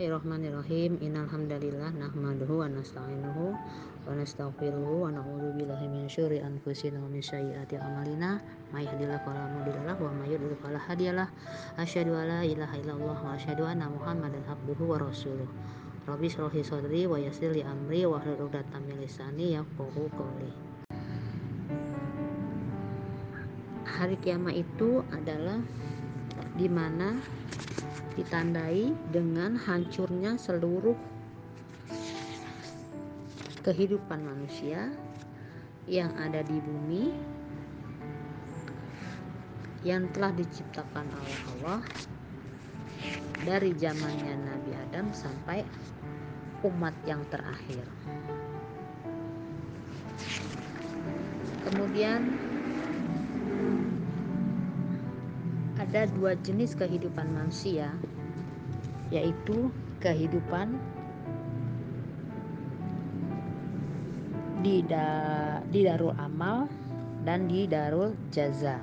Bismillahirrahmanirrahim. Innal hamdalillah nahmaduhu wa nasta'inuhu wa nastaghfiruhu wa na'udzu billahi min syururi anfusina wa min sayyiati a'malina. May yahdihillahu fala mudhillalah wa may yudhlil fala hadiyalah. Asyhadu an la ilaha illallah wa asyhadu anna Muhammadan abduhu wa rasuluh. Rabbi shrah li sadri wa yassir li amri wa hlul 'uqdatam min lisani yafqahu qawli. Hari kiamat itu adalah di mana ditandai dengan hancurnya seluruh kehidupan manusia yang ada di bumi yang telah diciptakan oleh Allah dari zamannya Nabi Adam sampai umat yang terakhir. Kemudian ada dua jenis kehidupan manusia yaitu kehidupan di da, di darul amal dan di darul jaza.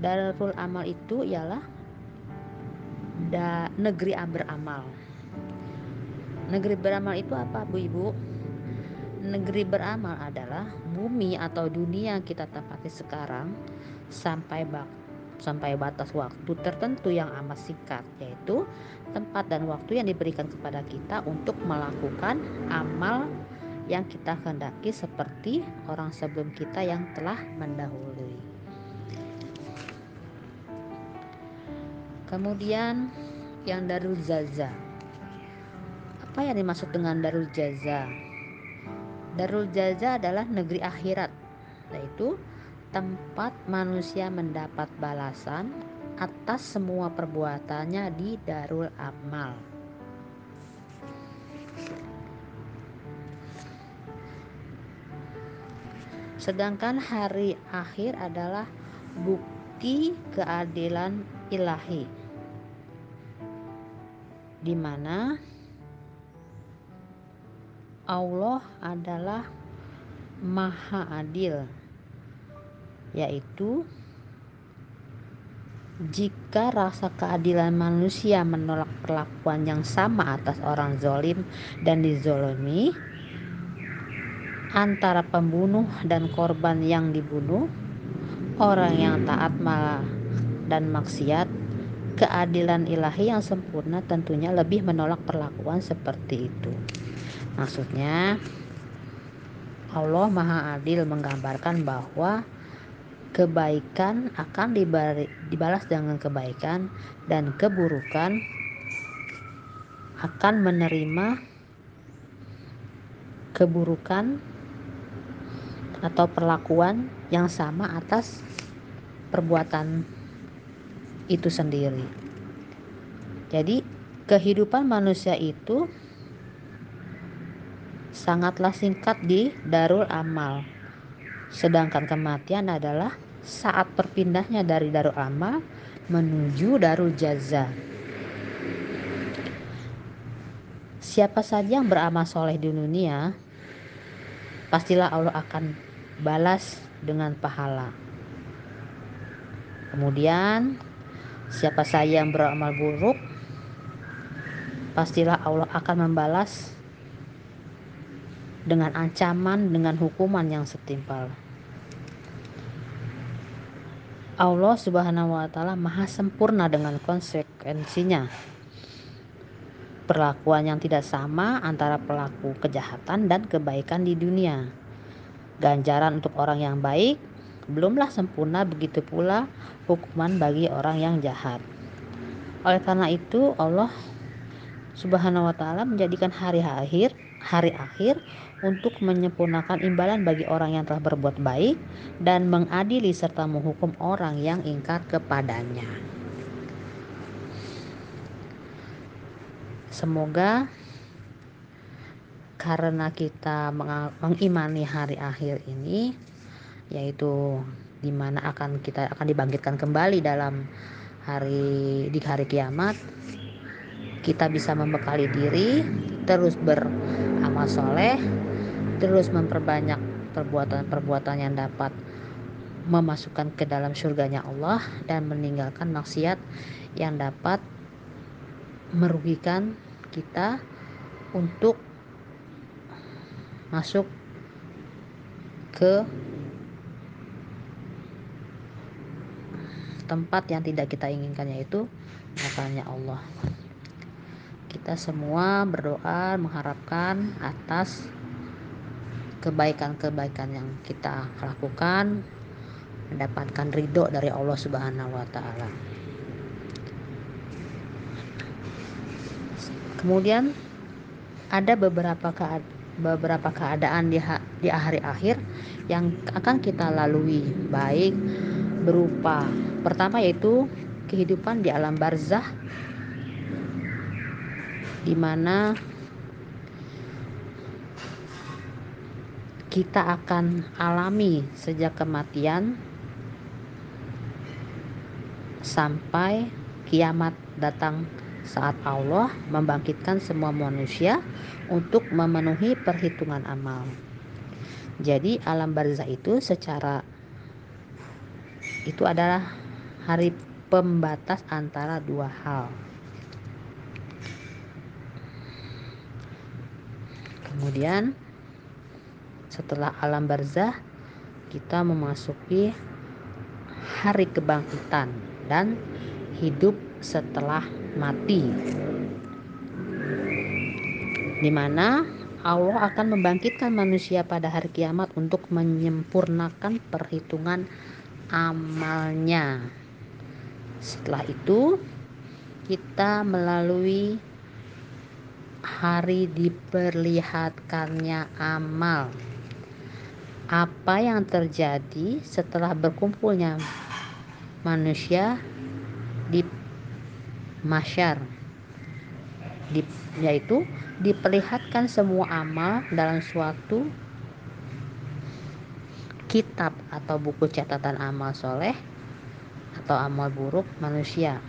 Darul amal itu ialah da, negeri beramal. Negeri beramal itu apa, Bu Ibu? Negeri beramal adalah bumi atau dunia yang kita tempati sekarang sampai bak sampai batas waktu tertentu yang amat singkat yaitu tempat dan waktu yang diberikan kepada kita untuk melakukan amal yang kita kehendaki seperti orang sebelum kita yang telah mendahului. Kemudian yang Darul Jaza. Apa yang dimaksud dengan Darul Jaza? Darul Jaza adalah negeri akhirat, yaitu tempat manusia mendapat balasan atas semua perbuatannya di Darul Amal. Sedangkan hari akhir adalah bukti keadilan ilahi. Di mana Allah adalah Maha Adil yaitu jika rasa keadilan manusia menolak perlakuan yang sama atas orang zolim dan dizolimi antara pembunuh dan korban yang dibunuh orang yang taat malah dan maksiat keadilan ilahi yang sempurna tentunya lebih menolak perlakuan seperti itu. Maksudnya Allah Maha Adil menggambarkan bahwa kebaikan akan dibalas dengan kebaikan dan keburukan akan menerima keburukan atau perlakuan yang sama atas perbuatan itu sendiri. Jadi, kehidupan manusia itu sangatlah singkat di darul amal. Sedangkan kematian adalah saat perpindahnya dari Darul Amal menuju Darul Jaza. Siapa saja yang beramal soleh di dunia, pastilah Allah akan balas dengan pahala. Kemudian, siapa saja yang beramal buruk, pastilah Allah akan membalas dengan ancaman, dengan hukuman yang setimpal. Allah Subhanahu wa taala maha sempurna dengan konsekuensinya. Perlakuan yang tidak sama antara pelaku kejahatan dan kebaikan di dunia. Ganjaran untuk orang yang baik belumlah sempurna begitu pula hukuman bagi orang yang jahat. Oleh karena itu Allah Subhanahu wa taala menjadikan hari akhir hari akhir untuk menyempurnakan imbalan bagi orang yang telah berbuat baik dan mengadili serta menghukum orang yang ingkar kepadanya. Semoga karena kita mengimani hari akhir ini yaitu di mana akan kita akan dibangkitkan kembali dalam hari di hari kiamat kita bisa membekali diri terus beramal soleh terus memperbanyak perbuatan-perbuatan yang dapat memasukkan ke dalam surganya Allah dan meninggalkan maksiat yang dapat merugikan kita untuk masuk ke tempat yang tidak kita inginkan yaitu nerakanya Allah kita semua berdoa mengharapkan atas kebaikan-kebaikan yang kita lakukan mendapatkan ridho dari Allah Subhanahu wa taala. Kemudian ada beberapa keadaan beberapa keadaan di, di hari akhir yang akan kita lalui baik berupa pertama yaitu kehidupan di alam barzah di mana kita akan alami sejak kematian sampai kiamat datang saat Allah membangkitkan semua manusia untuk memenuhi perhitungan amal. Jadi alam barzah itu secara itu adalah hari pembatas antara dua hal. Kemudian setelah alam barzah kita memasuki hari kebangkitan dan hidup setelah mati di mana Allah akan membangkitkan manusia pada hari kiamat untuk menyempurnakan perhitungan amalnya. Setelah itu, kita melalui hari diperlihatkannya amal. Apa yang terjadi setelah berkumpulnya manusia di masyar di, yaitu diperlihatkan semua amal dalam suatu kitab atau buku catatan amal soleh atau amal buruk manusia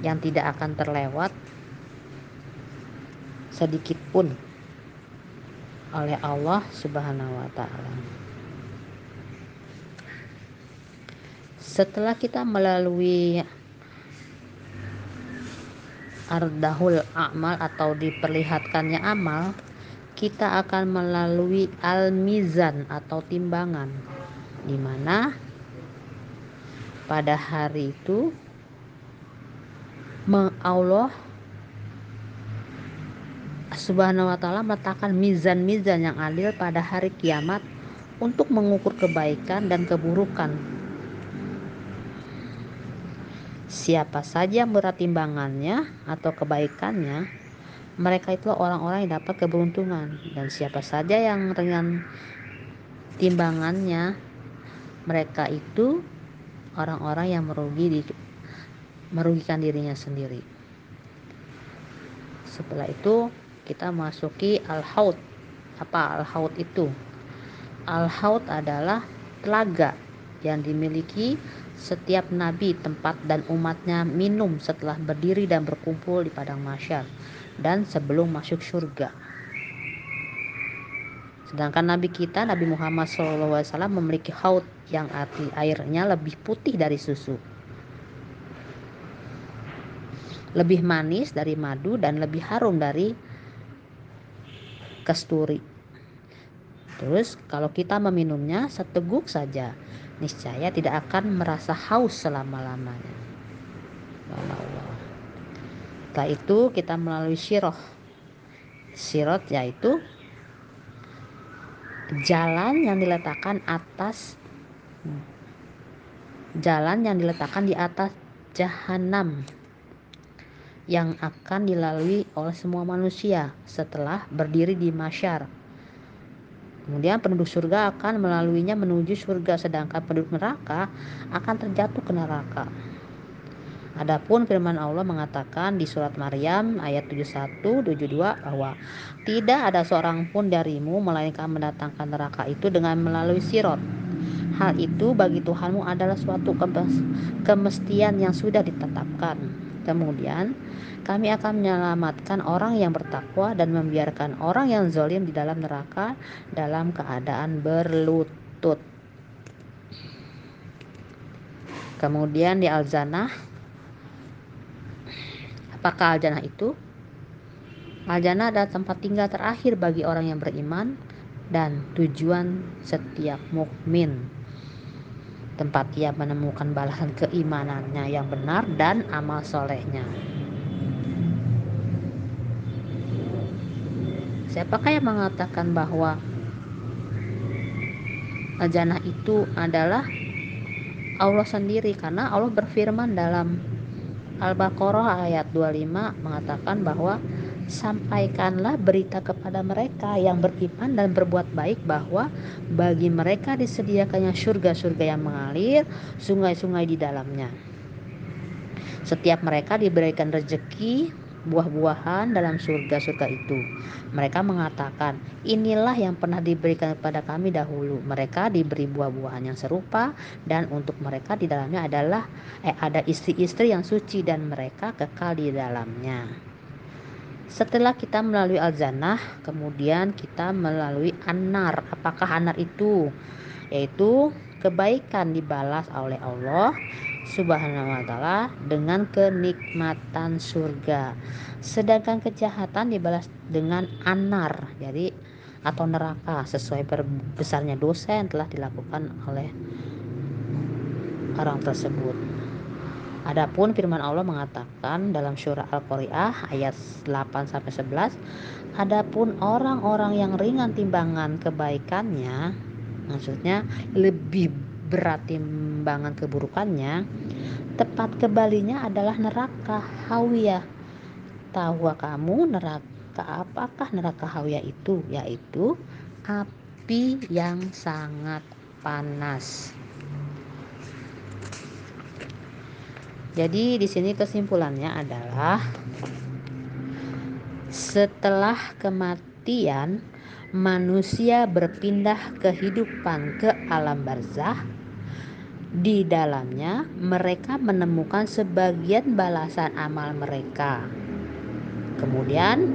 yang tidak akan terlewat sedikit pun oleh Allah Subhanahu wa taala. Setelah kita melalui ardahul amal atau diperlihatkannya amal kita akan melalui al-mizan atau timbangan di mana pada hari itu Allah Subhanahu wa taala meletakkan mizan-mizan yang adil pada hari kiamat untuk mengukur kebaikan dan keburukan siapa saja yang berat timbangannya atau kebaikannya, mereka itu orang-orang yang dapat keberuntungan dan siapa saja yang ringan timbangannya, mereka itu orang-orang yang merugi di, merugikan dirinya sendiri. Setelah itu kita masuki al-haud. Apa al-haud itu? Al-haud adalah telaga yang dimiliki setiap nabi, tempat dan umatnya minum setelah berdiri dan berkumpul di padang masyar dan sebelum masuk surga. Sedangkan Nabi kita, Nabi Muhammad SAW memiliki haud yang arti airnya lebih putih dari susu. Lebih manis dari madu dan lebih harum dari kesturi. Terus kalau kita meminumnya seteguk saja, niscaya tidak akan merasa haus selama-lamanya. Setelah itu kita melalui siroh. Sirot yaitu jalan yang diletakkan atas jalan yang diletakkan di atas jahanam yang akan dilalui oleh semua manusia setelah berdiri di masyar Kemudian penduduk surga akan melaluinya menuju surga sedangkan penduduk neraka akan terjatuh ke neraka. Adapun firman Allah mengatakan di surat Maryam ayat 71 72 bahwa tidak ada seorang pun darimu melainkan mendatangkan neraka itu dengan melalui sirot. Hal itu bagi Tuhanmu adalah suatu kemestian yang sudah ditetapkan. Kemudian kami akan menyelamatkan orang yang bertakwa dan membiarkan orang yang zolim di dalam neraka dalam keadaan berlutut. Kemudian di Al-Zanah apakah al-jannah itu? Al-jannah adalah tempat tinggal terakhir bagi orang yang beriman dan tujuan setiap mukmin. Tempat ia menemukan balasan keimanannya yang benar dan amal solehnya. Siapakah yang mengatakan bahwa al-jannah itu adalah Allah sendiri karena Allah berfirman dalam Al-Baqarah ayat 25 mengatakan bahwa sampaikanlah berita kepada mereka yang beriman dan berbuat baik bahwa bagi mereka disediakannya surga-surga yang mengalir, sungai-sungai di dalamnya. Setiap mereka diberikan rezeki buah-buahan dalam surga-surga itu. Mereka mengatakan, inilah yang pernah diberikan kepada kami dahulu. Mereka diberi buah-buahan yang serupa dan untuk mereka di dalamnya adalah eh, ada istri-istri yang suci dan mereka kekal di dalamnya. Setelah kita melalui al-jannah, kemudian kita melalui anar. Apakah anar itu? Yaitu kebaikan dibalas oleh Allah Subhanahu wa taala dengan kenikmatan surga. Sedangkan kejahatan dibalas dengan anar. Jadi atau neraka sesuai besarnya dosa yang telah dilakukan oleh orang tersebut. Adapun firman Allah mengatakan dalam surah Al-Qari'ah ayat 8 sampai 11, adapun orang-orang yang ringan timbangan kebaikannya, maksudnya lebih berat timbangan keburukannya, tepat kebalinya adalah neraka hawiyah. Tahu kamu neraka apakah neraka hawiyah itu? Yaitu api yang sangat panas. Jadi di sini kesimpulannya adalah setelah kematian manusia berpindah kehidupan ke alam barzah di dalamnya mereka menemukan sebagian balasan amal mereka. Kemudian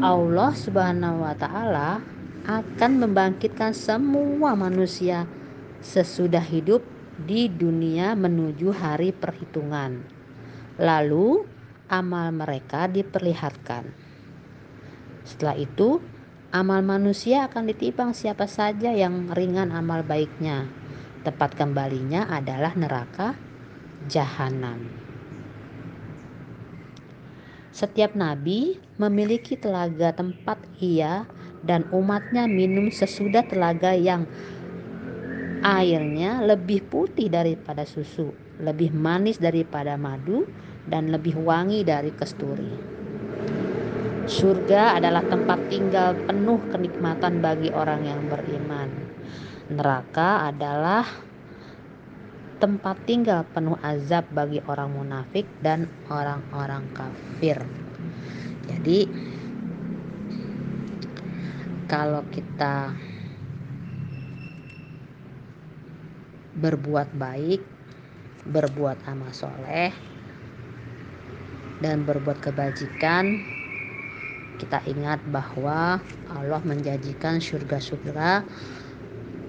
Allah Subhanahu wa taala akan membangkitkan semua manusia sesudah hidup di dunia menuju hari perhitungan. Lalu amal mereka diperlihatkan. Setelah itu, amal manusia akan ditimbang siapa saja yang ringan amal baiknya tempat kembalinya adalah neraka jahanam. Setiap nabi memiliki telaga tempat ia dan umatnya minum sesudah telaga yang airnya lebih putih daripada susu, lebih manis daripada madu, dan lebih wangi dari kesturi. Surga adalah tempat tinggal penuh kenikmatan bagi orang yang beriman. Neraka adalah tempat tinggal penuh azab bagi orang munafik dan orang-orang kafir. Jadi kalau kita berbuat baik, berbuat amal soleh, dan berbuat kebajikan, kita ingat bahwa Allah menjanjikan surga-surga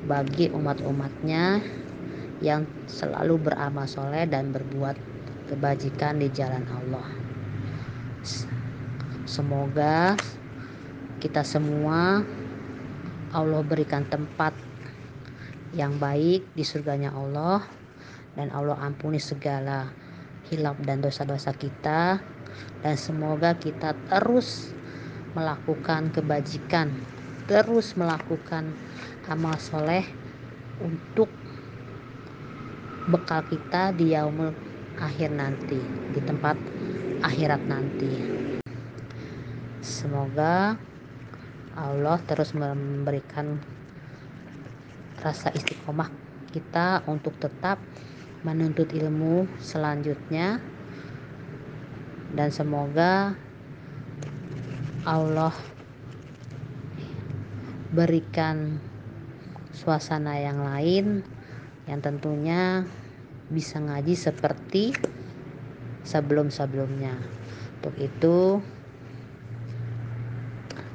bagi umat-umatnya yang selalu beramal soleh dan berbuat kebajikan di jalan Allah. Semoga kita semua Allah berikan tempat yang baik di surganya Allah. Dan Allah ampuni segala hilap dan dosa-dosa kita. Dan semoga kita terus melakukan kebajikan terus melakukan amal soleh untuk bekal kita di yaumul akhir nanti di tempat akhirat nanti. Semoga Allah terus memberikan rasa istiqomah kita untuk tetap menuntut ilmu selanjutnya dan semoga Allah berikan suasana yang lain yang tentunya bisa ngaji seperti sebelum-sebelumnya. Untuk itu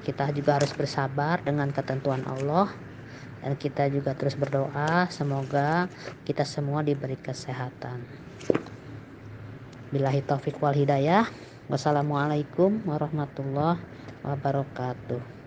kita juga harus bersabar dengan ketentuan Allah dan kita juga terus berdoa semoga kita semua diberi kesehatan. Bilahi taufik wal hidayah. Wassalamualaikum warahmatullahi wabarakatuh.